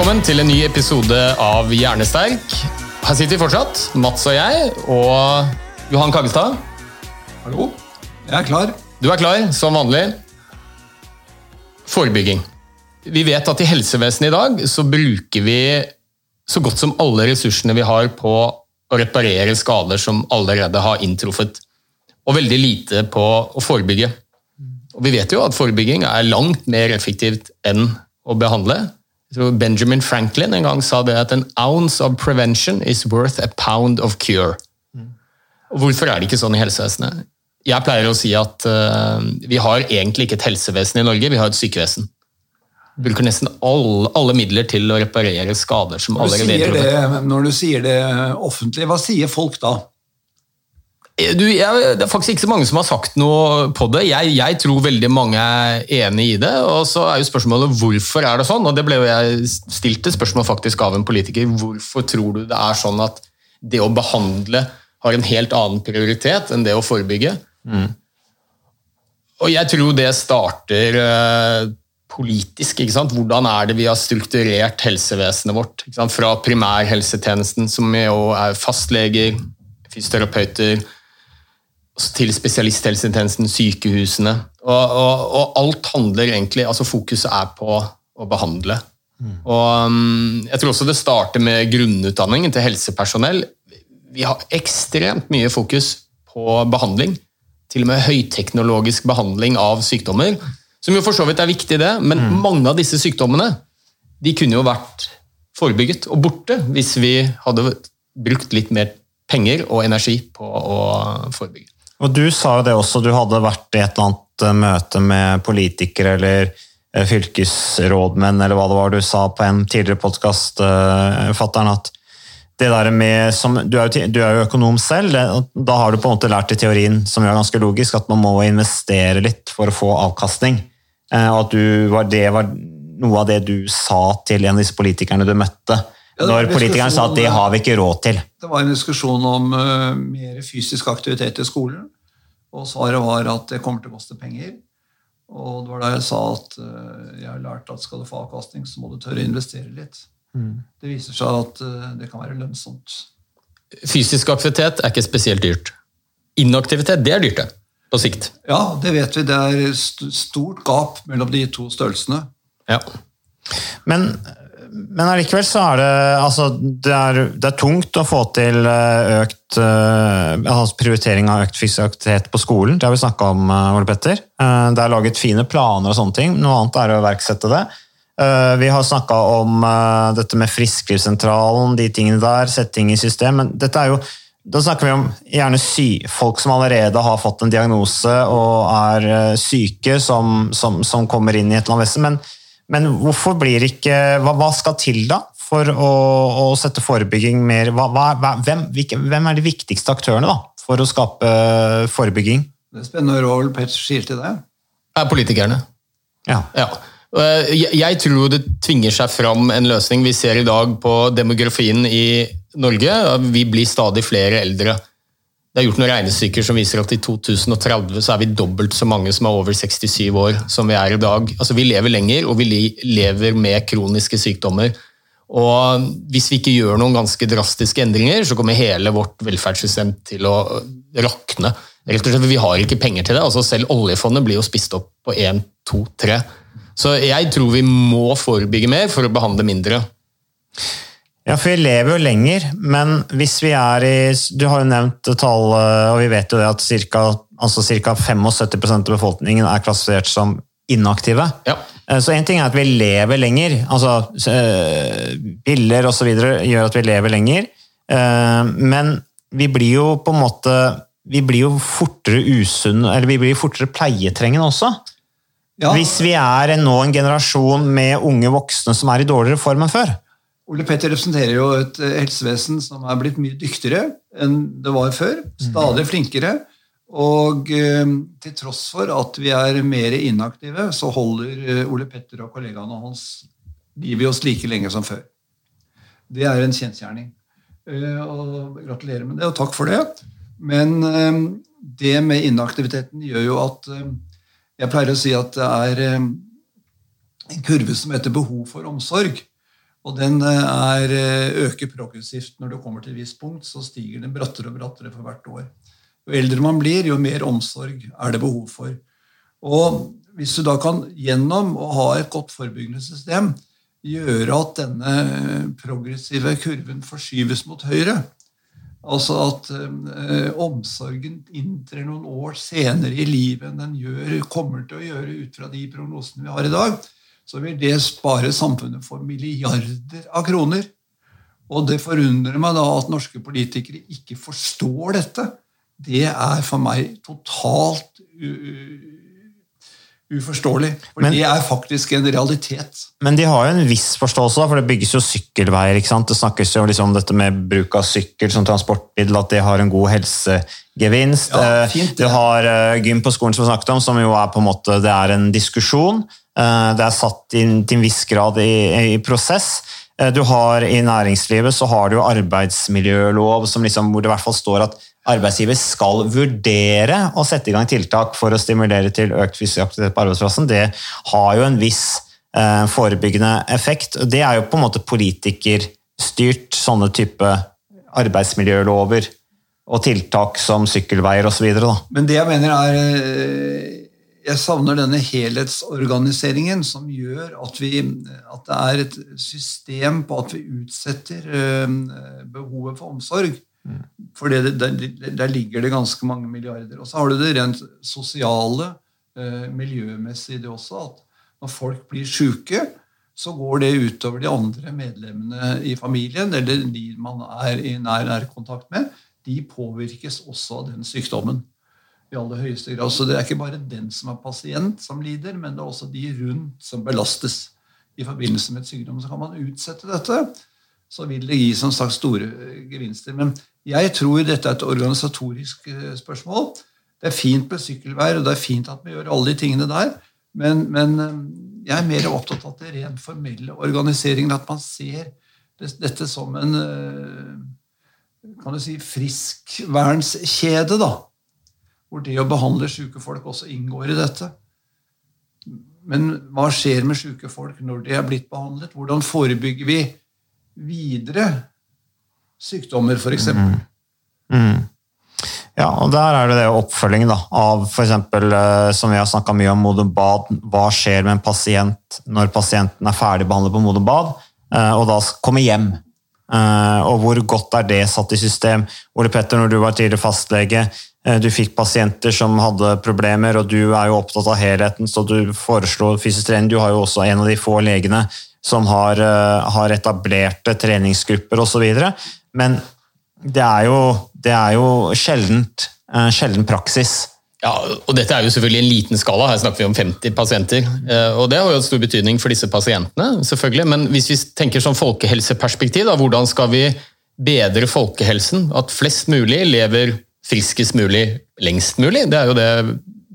Velkommen til en ny episode av Hjernesterk. Her sitter vi fortsatt, Mats og jeg, og Johan Kaggestad. Hallo? Jeg er klar. Du er klar, som vanlig. Forebygging. Vi vet at i helsevesenet i dag så bruker vi så godt som alle ressursene vi har på å reparere skader som allerede har inntruffet, og veldig lite på å forebygge. Og vi vet jo at forebygging er langt mer effektivt enn å behandle. Tror Benjamin Franklin en gang sa det at an ounce of prevention is worth a pound of cure. Hvorfor er det ikke sånn i helsevesenet? Jeg pleier å si at uh, vi har egentlig ikke et helsevesen i Norge, vi har et sykevesen. Vi bruker nesten alle, alle midler til å reparere skader som allerede er sier inntruffet. når du sier det offentlig, hva sier folk da? Du, jeg, det er faktisk ikke så mange som har sagt noe på det. Jeg, jeg tror veldig mange er enig i det. Og så er jo spørsmålet hvorfor er det sånn? Og det ble jo jeg stilt et spørsmål faktisk av en politiker. Hvorfor tror du det er sånn at det å behandle har en helt annen prioritet enn det å forebygge? Og jeg tror det starter eh, politisk. ikke sant? Hvordan er det vi har strukturert helsevesenet vårt? Fra primærhelsetjenesten, som jo er fastleger, fysioterapeuter, til spesialisthelsetjenesten, sykehusene. Og, og, og alt handler egentlig altså Fokuset er på å behandle. Og um, Jeg tror også det starter med grunnutdanningen til helsepersonell. Vi har ekstremt mye fokus på behandling. Til og med høyteknologisk behandling av sykdommer. Som jo for så vidt er viktig, det, men mange av disse sykdommene de kunne jo vært forebygget og borte hvis vi hadde brukt litt mer penger og energi på å forebygge. Og du sa jo det også, du hadde vært i et eller annet eh, møte med politikere eller eh, fylkesrådmenn, eller hva det var du sa på en tidligere podkast, fatter'n, at du, er jo, du er jo økonom selv, det, da har du på en måte lært i teorien, som er ganske logisk, at man må investere litt for å få avkastning. Eh, Og at du det var noe av det du sa til en av disse politikerne du møtte. Når politikeren sa at det har vi ikke råd til. Det var en diskusjon om uh, mer fysisk aktivitet i skolen, og svaret var at det kommer til å koste penger. Og det var da jeg sa at uh, jeg har lært at skal du få avkastning, så må du tørre å investere litt. Det viser seg at uh, det kan være lønnsomt. Fysisk aktivitet er ikke spesielt dyrt. Inaktivitet det er dyrt, det. På sikt. Ja, det vet vi. Det er st stort gap mellom de to størrelsene. Ja. Men, men allikevel så er det altså, det er, det er tungt å få til eh, økt eh, altså prioritering av økt fysisk aktivitet på skolen. Det har vi snakka om, eh, Ole Petter. Det er laget fine planer og sånne ting. Noe annet er å iverksette det. Vi har snakka om dette med Frisklivssentralen, de tingene der, sette ting i system. Men dette er jo da snakker vi om gjerne sy folk som allerede har fått en diagnose og er syke, som, som, som kommer inn i et eller annet vesen. Men, men hvorfor blir ikke hva, hva skal til da for å, å sette forebygging mer hva, hva, hvem, hvilke, hvem er de viktigste aktørene da, for å skape forebygging? Det er spennende hva Ole Petter sier til deg. Er politikerne. Ja. Ja. Eh, Jeg jeg tror det tvinger seg fram en løsning. Vi ser i dag på demografien i Norge. Vi blir stadig flere eldre. Det er gjort noen regnestykker som viser at i 2030 så er vi dobbelt så mange som er over 67 år som vi er i dag. Altså Vi lever lenger, og vi lever med kroniske sykdommer. Og hvis vi ikke gjør noen ganske drastiske endringer, så kommer hele vårt velferdssystem til å rakne. Rett og slett, Vi har ikke penger til det. altså Selv oljefondet blir jo spist opp på 1, 2, 3. Så jeg tror vi må forebygge mer for å behandle mindre. Ja, for vi lever jo lenger, men hvis vi er i Du har jo nevnt tallet, og vi vet jo det at ca. Altså 75% av befolkningen er klassifisert som inaktive. Ja. Så én ting er at vi lever lenger. altså Piller osv. gjør at vi lever lenger. Men vi blir jo på en måte vi blir jo fortere usunne, eller vi blir fortere pleietrengende også. Ja. Hvis vi er nå en generasjon med unge voksne som er i dårligere form enn før. Ole Petter representerer jo et helsevesen som er blitt mye dyktigere enn det var før. Stadig flinkere. Og eh, til tross for at vi er mer inaktive, så holder eh, Ole Petter og kollegaene hans livet i oss like lenge som før. Det er en kjensgjerning. Eh, og gratulerer med det, og takk for det. Men eh, det med inaktiviteten gjør jo at eh, Jeg pleier å si at det er eh, en kurve som heter behov for omsorg. Og den er, øker progressivt. Når du kommer til et visst punkt, så stiger den brattere og brattere for hvert år. Jo eldre man blir, jo mer omsorg er det behov for. Og hvis du da kan gjennom å ha et godt forebyggende system gjøre at denne progressive kurven forskyves mot høyre, altså at øh, omsorgen inntrer noen år senere i livet enn den gjør, kommer til å gjøre ut fra de prognosene vi har i dag, så vil det spare samfunnet for milliarder av kroner. Og det forundrer meg da at norske politikere ikke forstår dette. Det er for meg totalt uforståelig. For men, det er faktisk en realitet. Men de har jo en viss forståelse, for det bygges jo sykkelveier. ikke sant? Det snakkes jo liksom om dette med bruk av sykkel som transportmiddel, at det har en god helsegevinst. Ja, eh, fint, ja. Du har uh, gym på skolen som vi snakket om, som jo er på en måte, det er en diskusjon. Uh, det er satt inn til en viss grad i, i prosess. Uh, du har I næringslivet så har du arbeidsmiljølov som liksom, hvor det i hvert fall står at arbeidsgiver skal vurdere å sette i gang tiltak for å stimulere til økt fysisk aktivitet på arbeidsplassen, det har jo en viss eh, forebyggende effekt. Det er jo på en måte politikerstyrt, sånne type arbeidsmiljølover og tiltak som sykkelveier osv. Men det jeg mener er eh, Jeg savner denne helhetsorganiseringen som gjør at, vi, at det er et system på at vi utsetter eh, behovet for omsorg for der, der, ligger det ganske mange milliarder. Og så har du det rent sosiale, eh, miljømessige det også. At når folk blir sjuke, så går det utover de andre medlemmene i familien, eller de man er i nær nærkontakt med. De påvirkes også av den sykdommen. I aller høyeste grad. Så det er ikke bare den som er pasient, som lider, men det er også de rundt som belastes i forbindelse med et sykdom. Så kan man utsette dette så vil det gi som sagt store gevinster. Men jeg tror dette er et organisatorisk eh, spørsmål. Det er fint med sykkelveier, og det er fint at vi gjør alle de tingene der. Men, men eh, jeg er mer opptatt av det rent formelle organiseringen. At man ser dette som en eh, kan du si, friskvernskjede. da, Hvor det å behandle syke folk også inngår i dette. Men hva skjer med syke folk når de er blitt behandlet? Hvordan forebygger vi videre sykdommer, f.eks. Mm. Mm. Ja, og der er det det oppfølging da, av f.eks. Eh, som vi har snakka mye om, Modum Bad. Hva skjer med en pasient når pasienten er ferdigbehandlet på Modum Bad eh, og da kommer hjem? Eh, og hvor godt er det satt i system? Ole Petter, når du var tidligere fastlege, du fikk pasienter som hadde problemer, og du er jo opptatt av helheten, så du foreslo fysisk trening. Du har jo også en av de få legene som har, har etablerte treningsgrupper osv. Men det er jo, det er jo sjeldent, sjelden praksis. Ja, og Dette er jo selvfølgelig en liten skala, her snakker vi om 50 pasienter. Uh, og Det har jo stor betydning for disse pasientene, selvfølgelig. Men hvis vi tenker som folkehelseperspektiv, da, hvordan skal vi bedre folkehelsen? At flest mulig lever friskest mulig lengst mulig. Det er jo det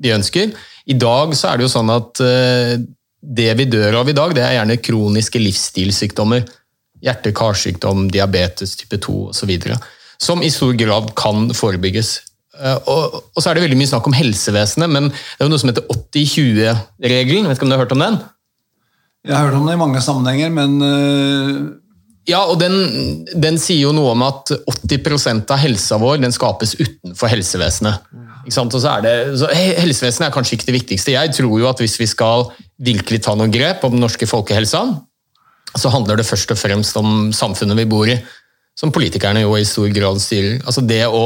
vi ønsker. I dag så er det jo sånn at uh, det vi dør av i dag, det er gjerne kroniske livsstilssykdommer hjerte-karsykdom, diabetes type 2 osv. Som i stor grad kan forebygges. Eh, og, og, så er det veldig mye snakk om helsevesenet, men det er jo noe som heter 80-20-regelen. Vet ikke om du har hørt om den? Jeg har hørt om det i mange sammenhenger, men uh, Ja, og den, den, sier jo noe om at 80% av helsa vår den skapes utenfor helsevesenet. Ikke sant? Og så det, så helsevesenet er kanskje ikke det viktigste. Jeg tror jo at hvis vi skal virkelig ta noen grep om den norske folkehelsa, så handler det først og fremst om samfunnet vi bor i, som politikerne jo i stor grad styrer. Altså det å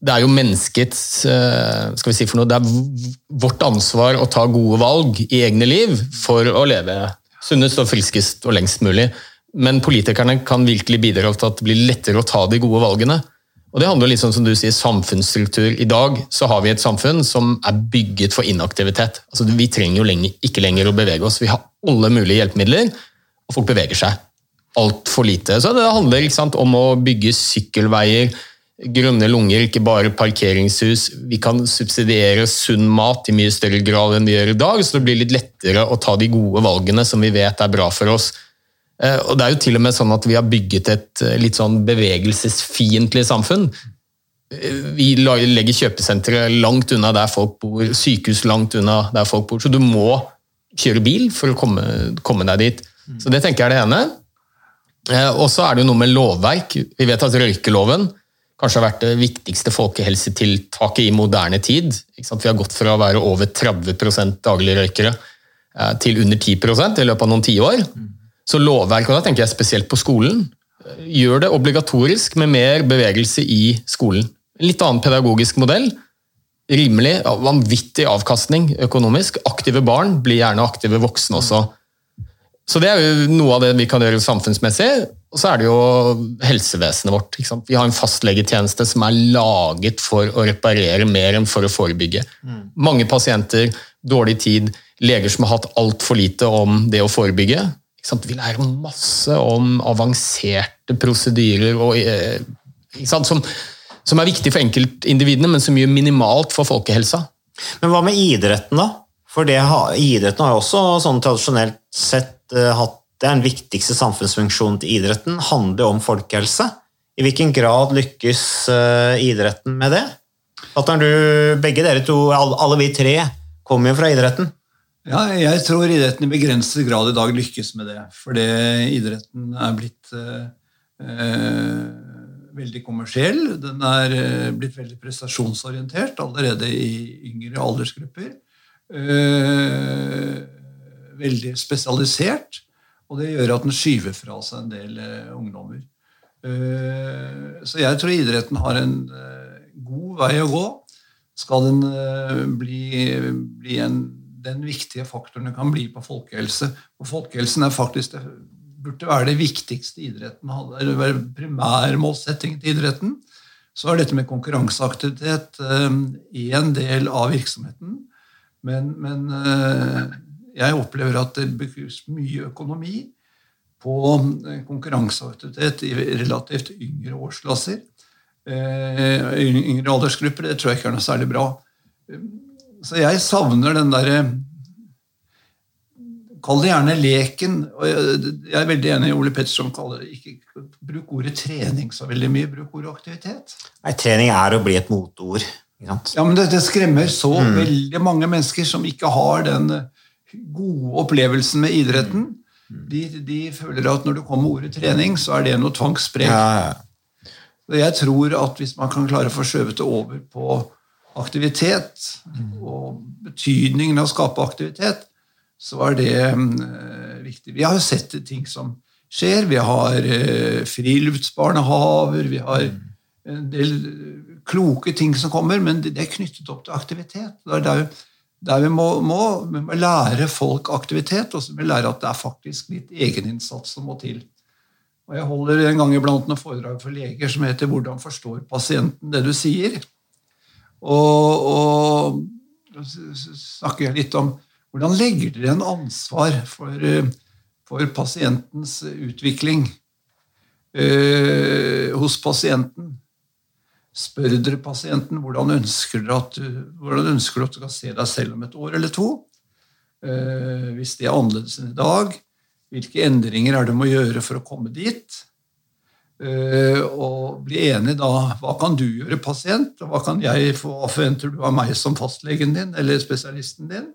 det er jo menneskets eh, skal vi si for noe, Det er vårt ansvar å ta gode valg i egne liv for å leve sunnest og friskest og lengst mulig. Men politikerne kan virkelig bidra til at det blir lettere å ta de gode valgene. Og Det handler litt sånn som du sier, samfunnsstruktur. I dag så har vi et samfunn som er bygget for inaktivitet. Altså, vi trenger jo lenge, ikke lenger å bevege oss. Vi har alle mulige hjelpemidler, og folk beveger seg altfor lite. Så Det handler sant, om å bygge sykkelveier, grønne lunger, ikke bare parkeringshus. Vi kan subsidiere sunn mat i mye større grad enn vi gjør i dag, så det blir litt lettere å ta de gode valgene som vi vet er bra for oss. Eh, og Det er jo til og med sånn at vi har bygget et eh, litt sånn bevegelsesfiendtlig samfunn. Eh, vi legger kjøpesentre langt unna der folk bor, sykehus langt unna der folk bor. Så du må kjøre bil for å komme, komme deg dit. Så Det tenker jeg er det ene. Og så er det jo noe med lovverk. Vi vet at røykeloven kanskje har vært det viktigste folkehelsetiltaket i moderne tid. Vi har gått fra å være over 30% daglige røykere til under 10% i løpet av noen tiår. Så lovverk, og da tenker jeg spesielt på skolen, gjør det obligatorisk med mer bevegelse i skolen. En litt annen pedagogisk modell. Rimelig, vanvittig avkastning økonomisk. Aktive barn blir gjerne aktive voksne også. Så det er jo noe av det vi kan gjøre samfunnsmessig. Og så er det jo helsevesenet vårt. Vi har en fastlegetjeneste som er laget for å reparere mer enn for å forebygge. Mm. Mange pasienter, dårlig tid, leger som har hatt altfor lite om det å forebygge. Vi lærer masse om avanserte prosedyrer og, eh, som, som, er viktig for enkeltindividene, men som gjør minimalt for folkehelsa. Men hva med idretten, da? For det, idretten har jo også sånn tradisjonelt sett uh, hatt det er den viktigste samfunnsfunksjonen til idretten. handler om folkehelse. I hvilken grad lykkes uh, idretten med det? Du, begge dere to, alle, alle vi tre, kommer jo fra idretten. Ja, jeg tror idretten i begrenset grad i dag lykkes med det. Fordi idretten er blitt eh, eh, veldig kommersiell. Den er eh, blitt veldig prestasjonsorientert allerede i yngre aldersgrupper. Eh, veldig spesialisert. Og det gjør at den skyver fra seg en del eh, ungdommer. Eh, så jeg tror idretten har en god vei å gå. Skal den bli, bli en den viktige faktoren den kan bli på folkehelse. Og folkehelsen er faktisk det burde være det viktigste idretten hadde, eller være primærmålsettingen til idretten. Så er dette med konkurranseaktivitet én del av virksomheten. Men, men eh, jeg opplever at det brukes mye økonomi på eh, konkurranseaktivitet i relativt yngre årsklasser. Eh, yngre aldersgrupper det tror jeg ikke er noe særlig bra. Så jeg savner den derre Kall det gjerne leken. og Jeg er veldig enig i Ole Petterson kaller det ikke bruk ordet trening så veldig mye. Bruk ordet aktivitet. Nei, Trening er å bli et motord. Ja, men det, det skremmer så mm. veldig mange mennesker som ikke har den gode opplevelsen med idretten. De, de føler at når det kommer ordet trening, så er det noe tvangspreg. Ja, ja. Jeg tror at hvis man kan klare å få skjøvet det over på aktivitet, og betydningen av å skape aktivitet, så er det uh, viktig. Vi har jo sett ting som skjer. Vi har uh, friluftsbarnehaver, vi har en del kloke ting som kommer, men det, er knyttet opp til aktivitet. Det er der, der vi, må, må, vi, må, lære folk aktivitet, og så må vi lære at det er faktisk litt egeninnsats som må til. Og Jeg holder en gang iblant noen foredrag for leger som heter 'Hvordan forstår pasienten det du sier?' Og, og snakker jeg litt om hvordan legger dere en ansvar for, eh, for pasientens utvikling eh, hos pasienten? Spør dere pasienten hvordan ønsker dere at, hvordan ønsker du at du kan se deg selv om et år eller to? Eh, hvis det er annerledes enn i dag, hvilke endringer er det du må gjøre for å komme dit? Eh, og bli enig da Hva kan du gjøre, pasient, hva kan jeg få, forventer du av meg som fastlegen din eller spesialisten din?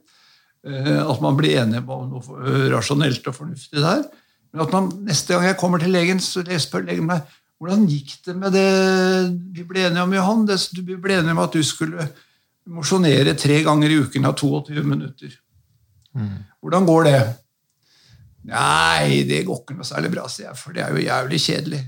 Eh, at man blir enig om noe rasjonelt og fornuftig der. Men at man, neste gang jeg kommer til legen, så spør legen meg hvordan gikk det med det vi ble enige om, Johan? Det, du ble enige om at du skulle mosjonere tre ganger i uken av 22 minutter. Mm. Hvordan går det? Nei, det går ikke noe særlig bra, sier jeg, for det er jo jævlig kjedelig.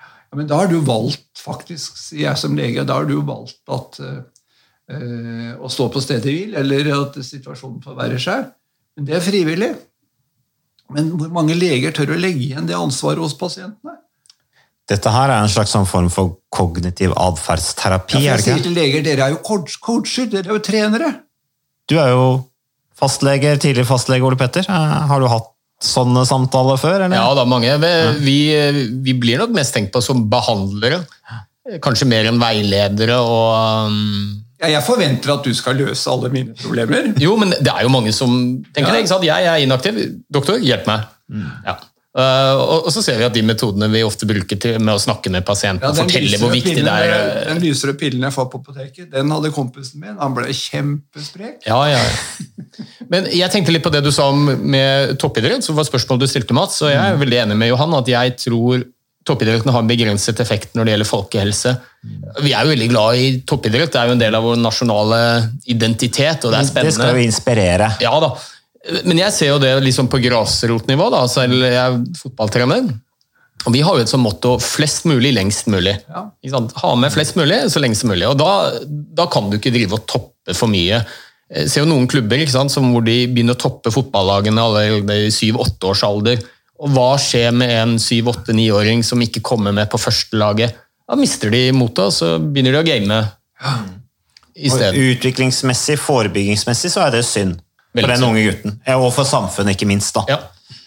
Ja, men da har du valgt, faktisk, sier jeg som lege, da har du valgt at uh, å stå på stedet hvil, eller at situasjonen forverrer seg. Men det er frivillig. Men hvor mange leger tør å legge igjen det ansvaret hos pasientene? Dette her er en slags sånn form for kognitiv atferdsterapi? Ja, jeg sier til leger, dere er jo coacher, dere er jo trenere. Du er jo fastlege, tidligere fastlege Ole Petter. Eh, har du hatt sånne samtaler før? Eller? Ja da, mange. Vi, vi, blir nok mest tenkt på som behandlere. Kanskje mer enn veiledere og um... ja, Jeg forventer at du skal løse alle mine problemer. Jo, men det er jo mange som tenker ja. det. ikke sant? Jeg er inaktiv. Doktor, hjelp meg. Mm. Ja. Uh, og, så ser vi at de metodene vi ofte bruker til, med å snakke med pasienten ja, og fortelle hvor viktig det er uh, Den lysere pillen jeg får på apoteket, den hadde kompisen min. Han ble kjempesprek. Ja, ja. Men jeg tenkte litt på det du sa om med toppidrett, som var spørsmålet du stilte, Mats. Og jeg er mm. veldig enig med Johan at jeg tror toppidretten har en begrenset effekt når det gjelder folkehelse. Vi er jo veldig glad i toppidrett, det er jo en del av vår nasjonale identitet. og Det er spennende. Det skal jo inspirere. Ja da. Men jeg ser jo det liksom på grasrotnivå, da, selv jeg er fotballtrener. Og Vi har jo et sånt motto 'flest mulig, lengst mulig'. Ja. Ha med flest mulig så lengst mulig. Og da, da, kan du ikke drive og toppe for mye. Jeg ser jo noen klubber sant, hvor de begynner å toppe fotballagene allerede i syv-åtte års alder. Og hva skjer med en syv-åtte-niåring som ikke kommer med på førstelaget? Da mister de motet, og så begynner de å game. Ja. Utviklingsmessig, forebyggingsmessig, så er det synd. For den unge gutten. Og for samfunnet, ikke minst. da. Ja.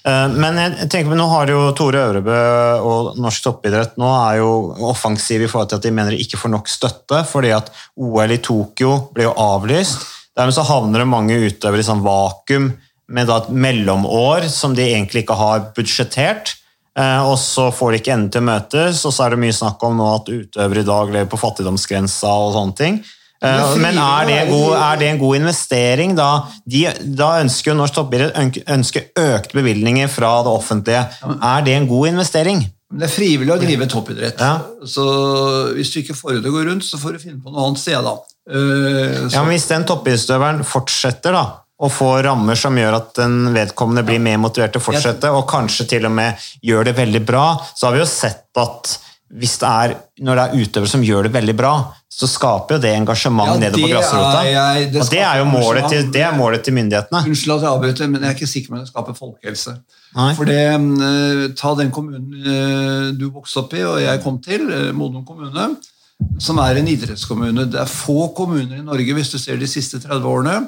Eh, men jeg tenker, nå har jo Tore Øvrebø og norsk toppidrett nå er jo offensive i forhold til at de mener de ikke får nok støtte, fordi at OL i Tokyo ble jo avlyst. Dermed så havner det mange utøvere i sånn vakuum med da et mellomår som de egentlig ikke har budsjettert. Eh, og så får de ikke enden til å møtes, og så er det mye snakk om nå at utøvere i dag lever på fattigdomsgrensa og sånne ting. Eh, men er det, god, er det, en god investering? Da, de, da ønsker jo Norsk Toppidrett ønsker økte bevilgninger fra det offentlige. Er det en god investering? Det er frivillig å drive toppidrett. Ja. Så hvis du ikke får det til å gå rundt, så får du finne på noe annet sted. da. Uh, ja, men Hvis den toppidrettsutøveren fortsetter da, å få rammer som gjør at den vedkommende blir mer motivert til å fortsette, og kanskje til og med gjør det veldig bra, så har vi jo sett at hvis det er, når det er utøvere som gjør det veldig bra, så skaper jo det engasjement ja, nede på grasrota. Og det er jo målet til, det er målet til myndighetene. Unnskyld at jeg avbryter, men jeg er ikke sikker på om det skaper folkehelse. Nei. For det, uh, Ta den kommunen uh, du vokste opp i og jeg kom til, uh, Modum kommune, som er en idrettskommune. Det er få kommuner i Norge hvis du ser de siste 30 årene,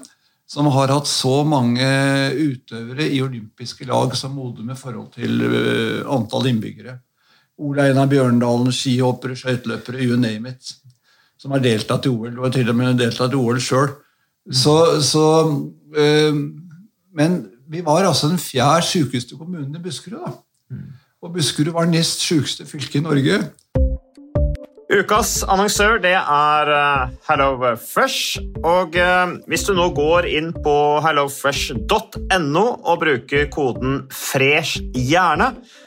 som har hatt så mange utøvere i olympiske lag som Modum i forhold til antall innbyggere. Ole Einar Bjørndalen, skihoppere, skøyteløpere, you name it. Som har deltatt i OL. Du har til og med deltatt i OL sjøl. Så, så øh, Men vi var altså den fjerde sykeste kommunen i Buskerud. da. Og Buskerud var nest sykeste fylke i Norge. Ukas annonsør det er uh, HelloFresh. Og uh, hvis du nå går inn på hellofresh.no og bruker koden 'fresh hjerne',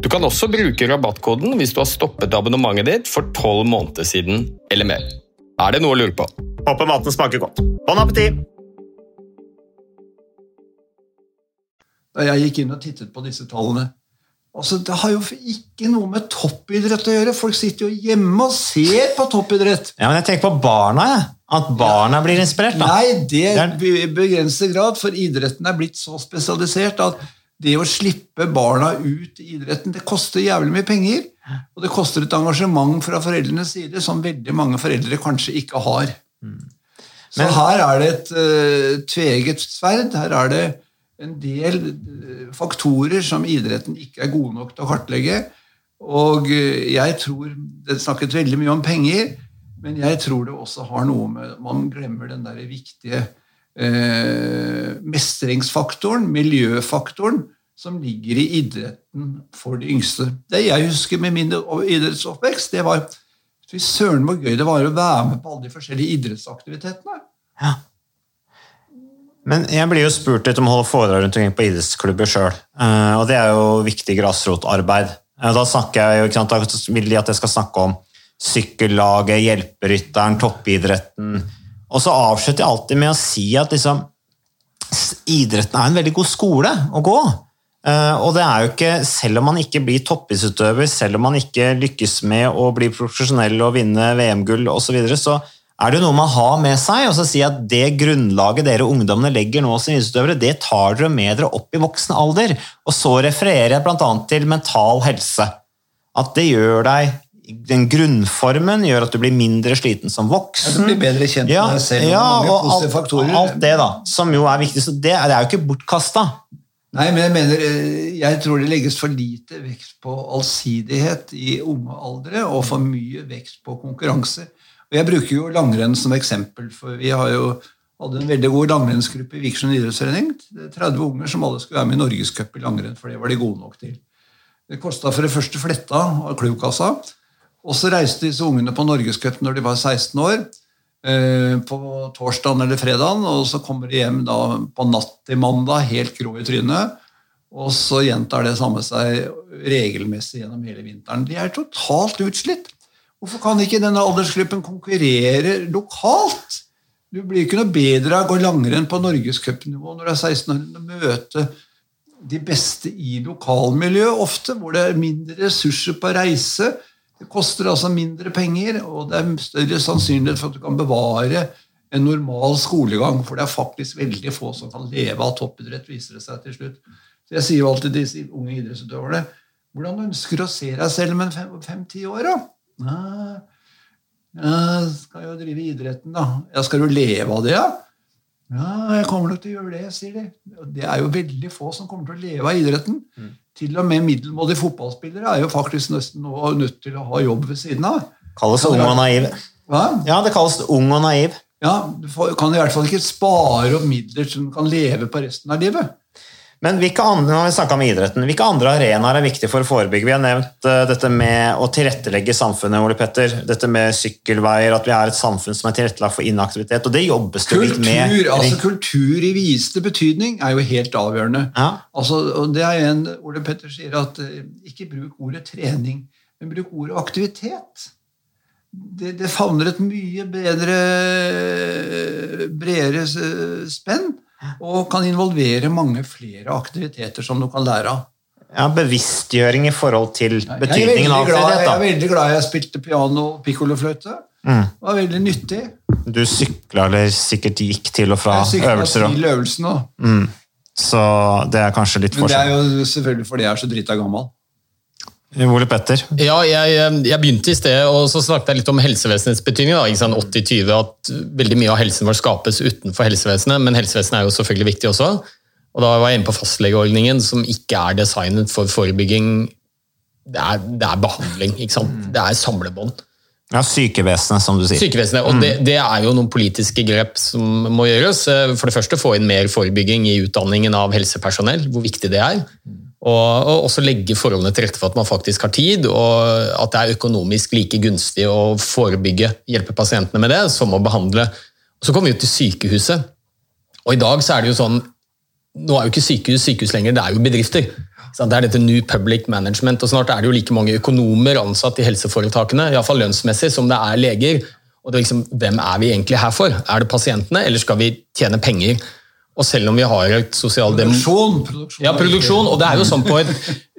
Du kan også bruke rabattkoden hvis du har stoppet abonnementet ditt for tolv måneder siden eller mer. Er det noe å lure på? Håper maten smaker godt. Bon appétit! Da jeg gikk inn og tittet på disse tallene altså Det har jo ikke noe med toppidrett å gjøre. Folk sitter jo hjemme og ser på toppidrett. Ja, men jeg tenker på barna. Ja. At barna ja. blir inspirert. Da. Nei, det er i begrenset grad, for idretten er blitt så spesialisert at det å slippe barna ut i idretten, det koster jævlig mye penger. Og det koster et engasjement fra foreldrenes side som veldig mange foreldre kanskje ikke har. Mm. Så her er det et uh, tveget sverd. Her er det en del uh, faktorer som idretten ikke er gode nok til å kartlegge. Og uh, jeg tror Det snakket veldig mye om penger, men jeg tror det også har noe med Man glemmer den der viktige eh, mestringsfaktoren, miljøfaktoren, som ligger i idretten for de yngste. Det jeg husker med min idrettsoppvekst, det var Fy søren hvor gøy det var å være med på alle de forskjellige idrettsaktivitetene. Ja. Men jeg blir jo spurt litt om å holde foredrag rundt omkring på idrettsklubber sjøl. Eh, og det er jo viktig grasrotarbeid. Eh, da jeg da vil de at jeg skal snakke om sykkellaget, hjelperytteren, toppidretten, og så avslutter jeg alltid med å si at liksom, idretten er en veldig god skole å gå. Uh, og det er jo ikke, Selv om man ikke blir toppidrettsutøver, selv om man ikke lykkes med å bli profesjonell og vinne VM-gull osv., så, videre, så er det jo noe man har med seg. og så si at Det grunnlaget dere ungdommene legger nå som idrettsutøvere, det tar dere med dere opp i voksen alder. Og så refererer jeg bl.a. til mental helse. At det gjør deg den grunnformen gjør at du blir mindre sliten som voksen. Ja, du blir bedre kjent ja, med deg selv ja, og mange og positive faktorer. Alt det, da, som jo er viktig. Så det, det er jo ikke bortkasta. Nei, men jeg mener, eh, jeg tror det legges for lite vekt på allsidighet i unge aldre, og for mye vekt på konkurranse. Og Jeg bruker jo langrenn som eksempel, for vi har jo hadde en veldig god langrennsgruppe i Vikersund idrettsforening. 30 unger som alle skulle være med i Norgescup i langrenn, for det var de gode nok til. Det kosta for det første fletta av klubbkassa. Og så reiste disse ungene på Norgescup når de var 16 år. Eh, på torsdagen eller fredagen, og så kommer de hjem da på natt til mandag helt grå i trynet. Og så gjentar det samme seg regelmessig gjennom hele vinteren. De er totalt utslitt. Hvorfor kan ikke denne aldersgruppen konkurrere lokalt? Du blir ikke noe bedre av å gå langrenn på norgescupnivå når du er 16 år, enn å møte de beste i lokalmiljøet ofte, hvor det er mindre ressurser på reise det koster altså mindre penger, og det er større sannsynlighet for at du kan bevare en normal skolegang, for det er faktisk veldig få som kan leve av toppidrett, viser det seg til slutt. Så Jeg sier jo alltid til disse unge idrettsutøverne hvordan ønsker du å se deg selv om fem-ti år, da? Ja, skal jo drive idretten, da. Ja, skal du leve av det, ja? Ja, jeg kommer nok til å gjøre det, sier de. Det er jo veldig få som kommer til å leve av idretten. Til og med middelmådige fotballspillere er jo faktisk nesten nå nødt til å ha jobb ved siden av. Kalles ung og naiv. Hva? Ja, det kalles ung og naiv. Ja, Du kan i hvert fall ikke spare opp midler som du kan leve på resten av livet. Men hvilke andre, når vi om idretten, hvilke andre arenaer er viktige for å forebygge? Vi har nevnt eh, dette med å tilrettelegge samfunnet, Ole Petter. Dette med sykkelveier, at vi er et samfunn som er tilrettelagt for inaktivitet. Og det jobbes det litt med. Kultur, altså kultur i videste betydning er jo helt avgjørende. Altså, og det er en, Ole Petter sier at eh, ikke bruk ordet trening, men bruk ordet aktivitet. Det, det favner et mye bedre, bredere spenn, og kan involvere mange flere aktiviteter som du kan lære av. Ja, Bevisstgjøring i forhold til betydningen av aktivitet. jeg er veldig glad jeg spilte piano og pikkolofløyte. Mm. Det var veldig nyttig. Du sykla eller sikkert gikk til og fra Jeg øvelser. og- til øvelsene. Mm. Så det er kanskje litt Men det er jo selvfølgelig fordi jeg er så drita gammel. Ole Petter? Ja, jeg, jeg begynte i sted, og så snakket jeg litt om helsevesenets betydning. da, ikke sant, 80-20, At veldig mye av helsen vår skapes utenfor helsevesenet, men helsevesenet er jo selvfølgelig viktig også. Og Da var jeg inne på fastlegeordningen, som ikke er designet for forebygging. Det er, det er behandling. ikke sant? Det er samlebånd. Ja, Sykevesenet, som du sier. Sykevesenet, og det, det er jo noen politiske grep som må gjøres. Eh, For det første få inn mer forebygging i utdanningen av helsepersonell, hvor viktig det er. Og, og også legge forholdene til rette for at man faktisk har tid, og at det er økonomisk like gunstig å forebygge, hjelpe pasientene med det, som å behandle. Og Så kommer vi jo til sykehuset. Og i dag så er det jo sånn Nå er jo ikke sykehus sykehus lenger, det er jo bedrifter. Det er dette New Public Management, og snart er det jo like mange økonomer ansatt i helseforetakene, iallfall lønnsmessig, som det er leger. Og det er liksom, Hvem er vi egentlig her for? Er det pasientene, eller skal vi tjene penger? Og selv om vi har et sosial Produksjon, produksjon. Ja, produksjon. Og det er jo sånn på et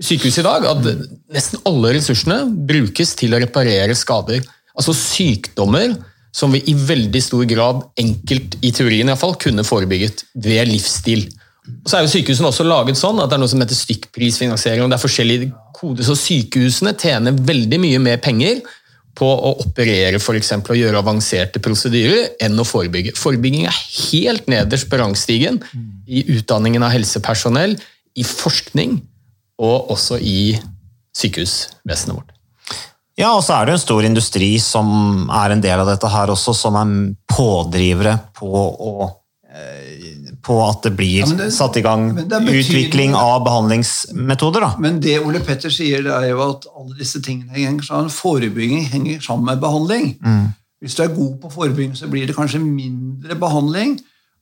sykehus i dag at nesten alle ressursene brukes til å reparere skader. Altså sykdommer som vi i veldig stor grad, enkelt i teorien i hvert fall, kunne forebygget ved livsstil. Og så er jo Sykehusene også laget sånn at det er noe som heter stykkprisfinansiering. og det er forskjellige koder, så Sykehusene tjener veldig mye mer penger på å operere for eksempel, og gjøre avanserte prosedyrer enn å forebygge. Forebygging er helt nederst på rangstigen i utdanningen av helsepersonell, i forskning og også i sykehusvesenet vårt. Ja, og så er det en stor industri som er en del av dette her også, som er pådrivere på, å, eh, på at det blir Ja, det- satt i gang utvikling av behandlingsmetoder. Da. Men det Ole Petter sier, det er jo at alle disse tingene henger sammen. Forebygging henger sammen med behandling. Mm. Hvis du er god på forebygging, så blir det kanskje mindre behandling.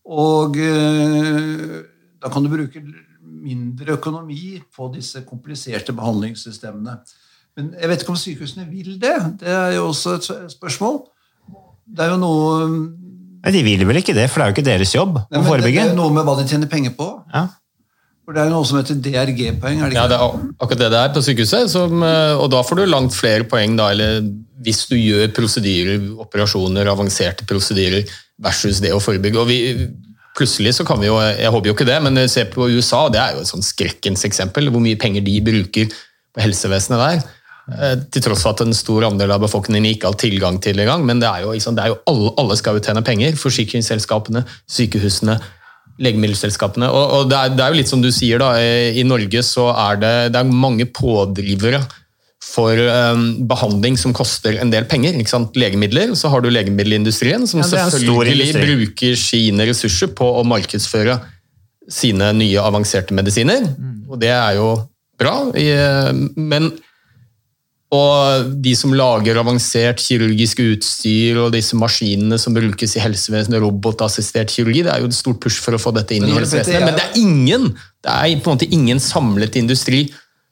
Og øh, da kan du bruke mindre økonomi på disse kompliserte behandlingssystemene. Men jeg vet ikke om sykehusene vil det. Det er jo også et spørsmål. Det er jo noe Nei, De vil vel ikke det, for det er jo ikke deres jobb Nei, å men det, det er jo noe med hva de tjener penger på. Ja. For det er jo noe som heter DRG-poeng. er det Ja, ikke? det er akkurat det det er på sykehuset, som, eh, og da får du langt flere poeng da, eller hvis du gjør prosedyrer, operasjoner, avanserte prosedyrer, versus det å forebygge. Og vi, plutselig så kan vi jo, jeg håper jo ikke det, men se på USA, det er jo et sånn skrekkens eksempel, hvor mye penger de bruker på helsevesenet der. Eh, Til tross for at en stor andel av befolkningen ikke har tilgang til det engang. Men det er jo, sant, det er jo alle, alle skal jo tjene penger. Forsikringsselskapene, sykehusene, legemiddelselskapene. Og, og det, er, det er jo litt som du sier, da. eh, I Norge så er det, det er mange pådrivere for um, behandling som koster en del penger. ikke sant? Legemidler. Så har du legemiddelindustrien, som Ja, selvfølgelig bruker sine ressurser på å markedsføre sine nye avanserte medisiner. Mm. Og det er jo bra. Men og de som lager avansert kirurgisk utstyr og disse maskinene som brukes i helsevesenet, robotassistert kirurgi, det er jo et stort push for å få dette inn i helsevesenet. Men det er ingen det er på en måte ingen samlet industri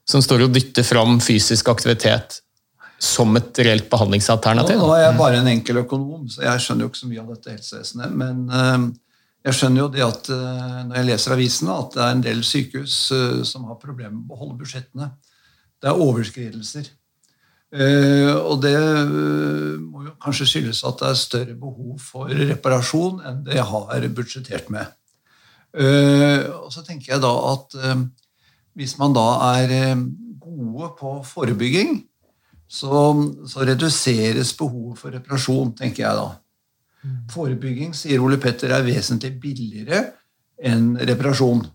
som står og dytter fram fysisk aktivitet som et reelt behandlingsalternativ. nå er jeg bare en enkel økonom, så jeg skjønner jo ikke så mye av dette helsevesenet. Men eh, jeg skjønner jo det at eh, når jeg leser avisene, at det er en del sykehus eh, som har problemer med å holde budsjettene. Det er overskridelser. Eh, og det eh, må jo kanskje skyldes at det er større behov for reparasjon enn det jeg har budsjettert med. Eh, og så tenker jeg da at hvis man da er gode på forebygging, så, så reduseres behovet for reparasjon, tenker jeg da. Forebygging, sier Ole Petter, er vesentlig billigere enn reparasjon.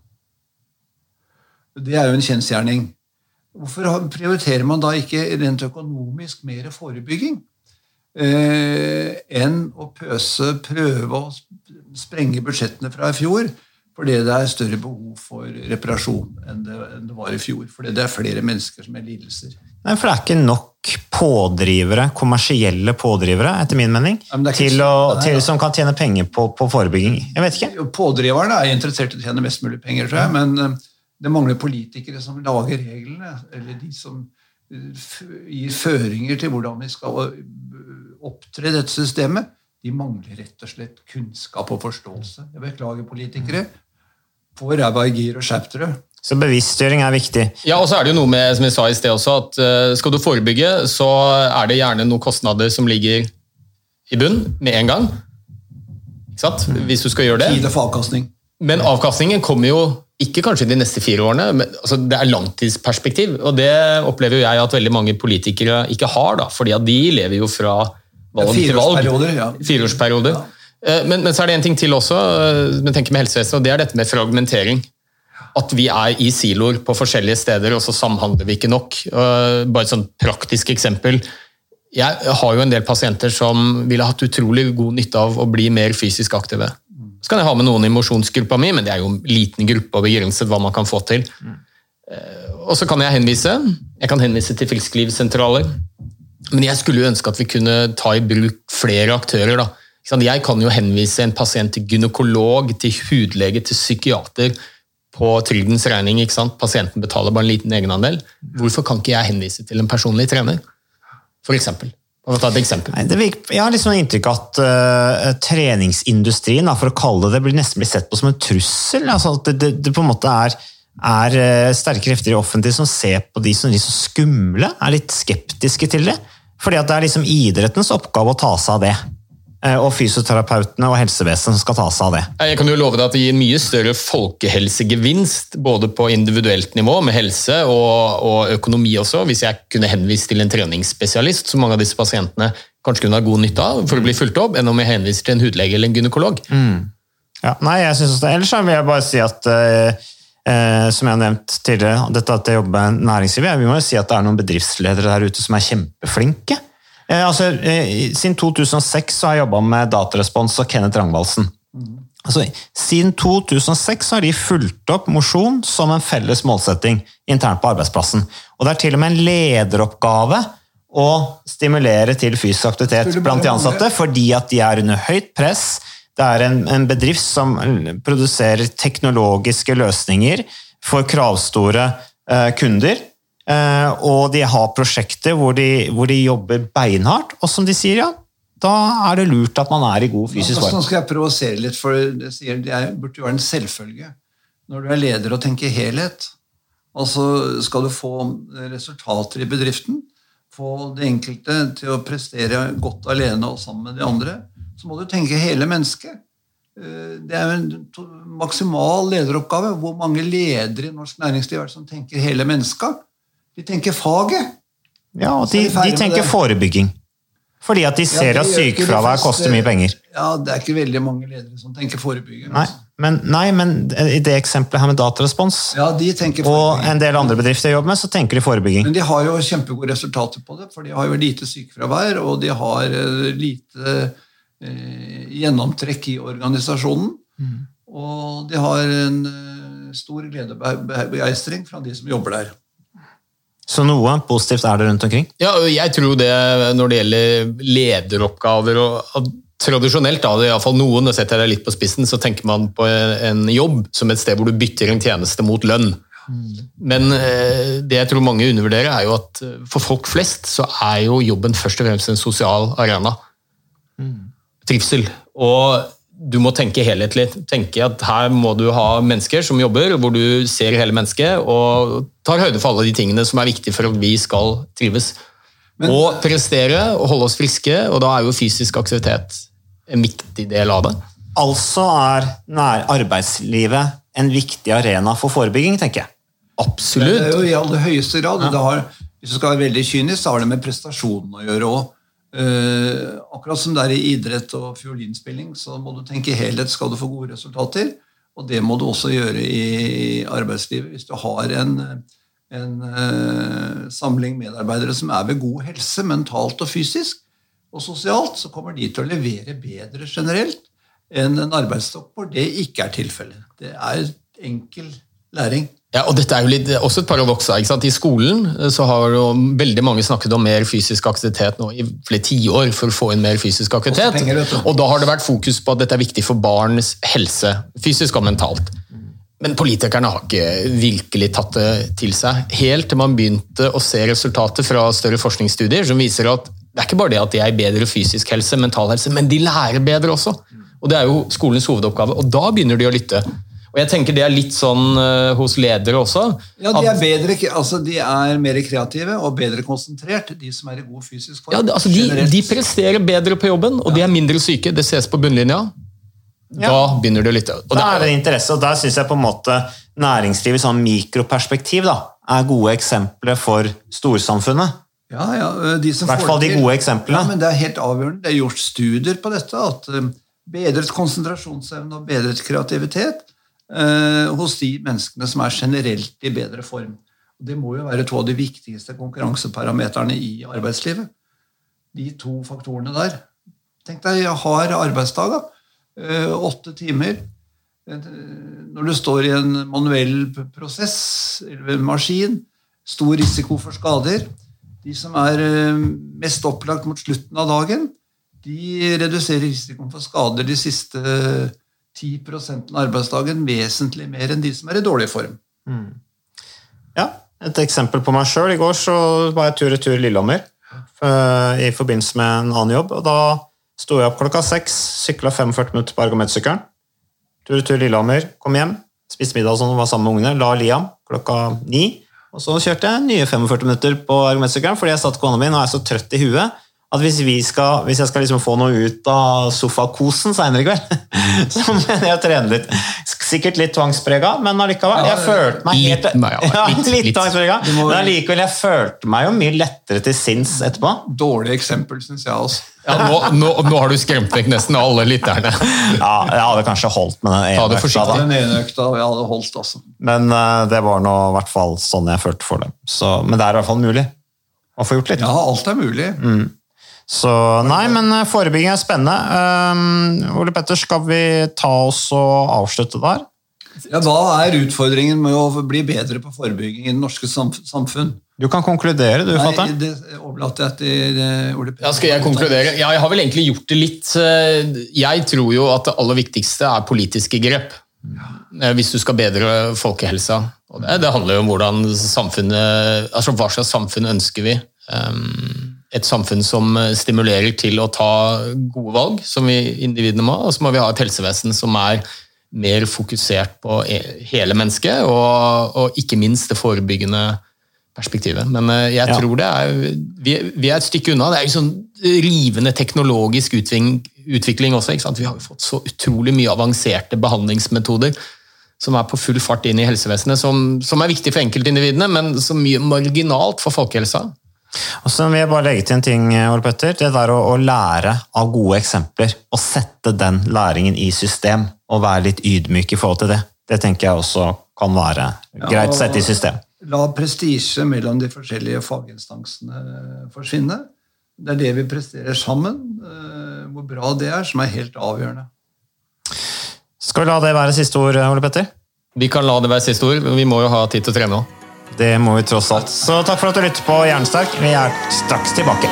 Det er jo en kjensgjerning. Hvorfor prioriterer man da ikke rent økonomisk mer forebygging? Eh, enn å pøse, prøve å sprenge budsjettene fra i fjor, fordi det er større behov for reparasjon enn det, enn det var i fjor. Fordi det er flere mennesker som har lidelser. Nei, for det er ikke nok pådrivere, kommersielle pådrivere, etter min mening, til å, Nei, til, som kan tjene penger på, på forebygging. Jeg vet ikke. Pådriverne er interessert i å tjene mest mulig penger, tror jeg, men eh, det mangler politikere som lager reglene, eller de som eh, gir føringer til hvordan vi skal eh, opptre dette systemet. De mangler rett og slett kunnskap og forståelse. Jeg beklager, politikere. Få ræva i gir og skjerp dere. Så bevisstgjøring er viktig. Ja, og så er det jo noe med, som jeg sa i sted også, at eh, skal du forebygge, så er det gjerne noen kostnader som ligger i bunn med en gang. Ikke sant? Hvis du skal gjøre det. Tid og for avkastning. Men avkastningen kommer jo ikke kanskje de neste fire årene, men altså, det er langtidsperspektiv. Og det opplever jo jeg at veldig mange politikere ikke har, da, fordi at de lever jo fra valg til valg. Ja. Fireårsperioder. Ja. Men, men så er det en ting til også, men tenker med helsevesenet, og det er dette med fragmentering. At vi er i siloer på forskjellige steder, og så samhandler vi ikke nok. Eh, Bare et sånn praktisk eksempel. Jeg har jo en del pasienter som ville hatt utrolig god nytte av å bli mer fysisk aktive. Så kan jeg ha med noen i mosjonsgruppa mi, men det er jo en liten gruppe og begrenset hva man kan få til. Eh, Og så kan jeg henvise. Jeg kan henvise til frisklivssentraler. Men jeg skulle jo ønske at vi kunne ta i bruk flere aktører. da. Jeg kan jo henvise en pasient til gynekolog, til hudlege, til psykiater på trygdens regning. ikke sant? Pasienten betaler bare en liten egenandel. Hvorfor kan ikke jeg henvise til en personlig trener? For For å ta et eksempel. Nei, virker, jeg har liksom inntrykk av at uh, treningsindustrien, da, for å kalle det blir nesten blir sett på som en trussel. Altså at det, det, det på en måte er, er eh, sterke krefter i offentlig som ser på de som så skumle, er litt skeptiske til det. Fordi at det er liksom idrettens oppgave å ta seg av det. Eh, Og fysioterapeutene og helsevesenet som skal ta seg av det. Jeg kan jo love deg at det gir mye større folkehelsegevinst, både på individuelt nivå med helse og, og økonomi også, hvis jeg kunne henvist til en treningsspesialist, som mange av disse pasientene kanskje kunne ha god nytte av for å bli fulgt opp, enn om jeg henviser til en hudlege eller en gynekolog. Ja, nei, jeg synes også det. Ellers vil jeg bare si at eh, eh, som jeg har nevnt tidligere, dette at jeg jobber med næringslivet, vi må jo si at det er noen bedriftsledere der ute som er kjempeflinke. Eh, altså, eh, siden 2006 så har jeg jobbet med Datarespons og Kenneth Rangvaldsen. Altså, siden 2006 har de fulgt opp mosjon som en felles målsetting internt på arbeidsplassen. Og det er til og med en lederoppgave å stimulere til fysisk aktivitet blant de ansatte, fordi at de er under høyt press. Det er en, en bedrift som produserer teknologiske løsninger for kravstore eh, kunder. Eh, og de har prosjekter hvor de, hvor de jobber beinhardt, og som de sier, ja, da er det lurt at man er i god fysisk form. form. Nå skal jeg provosere litt, for det, sier, det burde jo være en selvfølge. Når du er leder og tenker helhet, altså skal du få resultater i bedriften, få det enkelte til å prestere godt alene og sammen med de andre, så må du tenke hele mennesket. Eh, Det er jo en maksimal lederoppgave. Hvor mange ledere i norsk næringsliv er det som tenker hele mennesket? De tenker faget. Ja, og er de, de tenker forebygging. Fordi at de Ja, ser det at de sykefravær koster mye penger. Ja, det er ikke veldig mange ledere som tenker forebygging. Nei, altså. men, nei, men i det eksempelet her med datarespons Ja, de tenker og en del andre bedrifter jeg jobber med, så tenker de forebygging. Men de har jo kjempegode resultater på det, for de har jo lite sykefravær, og de har eh, lite eh, gjennomtrekk i organisasjonen. Og de har en eh, stor gledebegeistring fra de som jobber der. Så noe positivt er det rundt omkring. Ja, jeg tror det når det gjelder lederoppgaver og, og Tradisjonelt, da, det er i fall noen, og setter jeg deg litt på spissen, så tenker man på en jobb som et sted hvor du bytter en tjeneste mot lønn. Men eh, det jeg tror mange undervurderer, er jo at eh, for folk flest så er jo jobben først og fremst en sosial arena. Trivsel. Og du må tenke helhetlig. Tenke at her må du ha mennesker som jobber, hvor du ser hele mennesket og tar høyde for alle de tingene som er viktige for at vi skal trives. og prestere og holde oss friske, og da er jo fysisk aktivitet en viktig del av det. Altså er nær arbeidslivet en viktig arena for forebygging, tenker jeg. Absolutt. Det er jo i aller høyeste grad. Ja. Det har, hvis du skal være veldig kynisk, så har det med prestasjonen å gjøre òg. Eh, akkurat som det er i idrett og fiolinspilling, så må du tenke helhet skal du få gode resultater. Og det må du også gjøre i arbeidslivet. Hvis du har en, en uh, samling medarbeidere som er ved god helse, mentalt og fysisk og sosialt, så kommer de til å levere bedre generelt enn en arbeidsstokk hvor det ikke er tilfellet. Det er enkel læring. Ja, og dette er jo litt, også et paradoks. I skolen eh, så har jo veldig mange snakket om mer fysisk aktivitet nå i flere tiår for å få inn mer fysisk aktivitet. Penger, og da har det vært fokus på at dette er viktig for barns helse, fysisk og mentalt. Men politikerne har ikke virkelig tatt det til seg. Helt til man begynte å se resultater fra større forskningsstudier som viser at det er ikke bare det at de er i bedre fysisk helse, mental helse, men de lærer bedre også. Og Det er jo skolens hovedoppgave, og da begynner de å lytte. Og jeg tenker Det er litt sånn uh, hos ledere også. Ja, de er, bedre, altså de er mer kreative og bedre konsentrert, de som er i god fysisk form. Ja, altså de, de, presterer bedre på jobben, og ja. de er mindre syke. Det ses på bunnlinja. Ja. Da begynner det å lytte. Og da er det interesse, og der syns jeg på en måte næringslivet i sånn mikroperspektiv da, er gode eksempler for storsamfunnet. Ja, ja, de I hvert fall de gode eksemplene. Ja, men Det er helt avgjørende. Det er gjort studier på dette. at Bedret konsentrasjonsevne og bedret kreativitet hos de menneskene som er generelt i bedre form. Det må jo være to av de viktigste konkurranseparameterne i arbeidslivet. De to faktorene der. Tenk deg hard arbeidsdag. Eh, åtte timer. Eh, når du står i en manuell prosess eller en maskin, stor risiko for skader. De som er eh, mest opplagt mot slutten av dagen, de reduserer risikoen for skader de siste 10 av arbeidsdagen vesentlig mer enn de som er i dårlig form. Mm. Ja, et eksempel på meg sjøl. I går så var jeg tur-retur Lillehammer eh, i forbindelse med en annen jobb. og Da sto jeg opp klokka seks, sykla 45 minutter på ergometsykkelen. Tur-retur Lillehammer, kom hjem, spiste middag og sånn, var sammen med ungene, la Liam klokka ni. Og så kjørte jeg nye 45 minutter på ergometsykkelen fordi jeg satt kona mi og er så trøtt i huet at hvis, skal, hvis jeg skal liksom få noe ut av sofakosen seinere i kveld, så mener jeg å trene litt. Sikkert litt tvangsprega, men allikevel. Jeg følte meg helt litt, ja, litt, litt tvangsprega, men allikevel, jeg følte meg jo mye lettere til sinns etterpå. Dårlig eksempel, syns jeg også. Ja, nå, nå, nå, har du skremt vekk nesten alle lytterne. Ja, jeg hadde kanskje holdt med den ene økta. Den ene økta jeg hadde holdt, også. Men uh, det var nå i hvert fall sånn jeg følte for det. Så, men det er i hvert fall mulig å få gjort litt. Ja, alt er mulig. Mm. Så nei, men eh, forebygging er spennende. Um, Ole Petter, skal vi ta oss og avslutte der? Ja, Hva er utfordringen med å bli bedre på forebygging i det norske samfunn? Du kan konkludere, du, Nei, Det overlater jeg til eh, Ole Petter. Ja, skal jeg konkludere? Ja, jeg har vel egentlig gjort det litt. Jeg tror jo at det aller viktigste er politiske grep. Hvis du skal bedre folkehelsa. Og det, det handler jo om hvordan samfunnet, altså hva slags samfunn ønsker vi. Um, et samfunn som eh, stimulerer til å ta gode valg, som vi individene må, og så må vi ha et helsevesen som er mer fokusert på e, hele mennesket, og, og ikke minst det forebyggende perspektivet. Men jeg jeg ja. tror det er vi, vi, er et stykke unna. Det er jo sånn rivende teknologisk utvikling, utvikling også. Vi har jo fått så utrolig mye avanserte behandlingsmetoder som er på full fart inn i helsevesenet, som, som er viktig for enkeltindividene, men så mye marginalt for folkehelsa. Og så vil jeg bare legge til en ting, Ole Petter. Det der å, å, lære av gode eksempler. Og sette den læringen i system. Og være litt ydmyk i forhold til det. Det tenker jeg også kan være greit å sette i system. La prestisje mellom de forskjellige faginstansene forsvinne. Det er det vi presterer sammen. Eh, hvor bra det er, som er helt avgjørende. Skal vi la det være siste ord, Ole Petter? Vi kan la det være siste ord. Vi må jo ha tid til å trene òg. Det må vi tross alt. Så takk for at du lytter på Jernsterk. Vi er straks tilbake.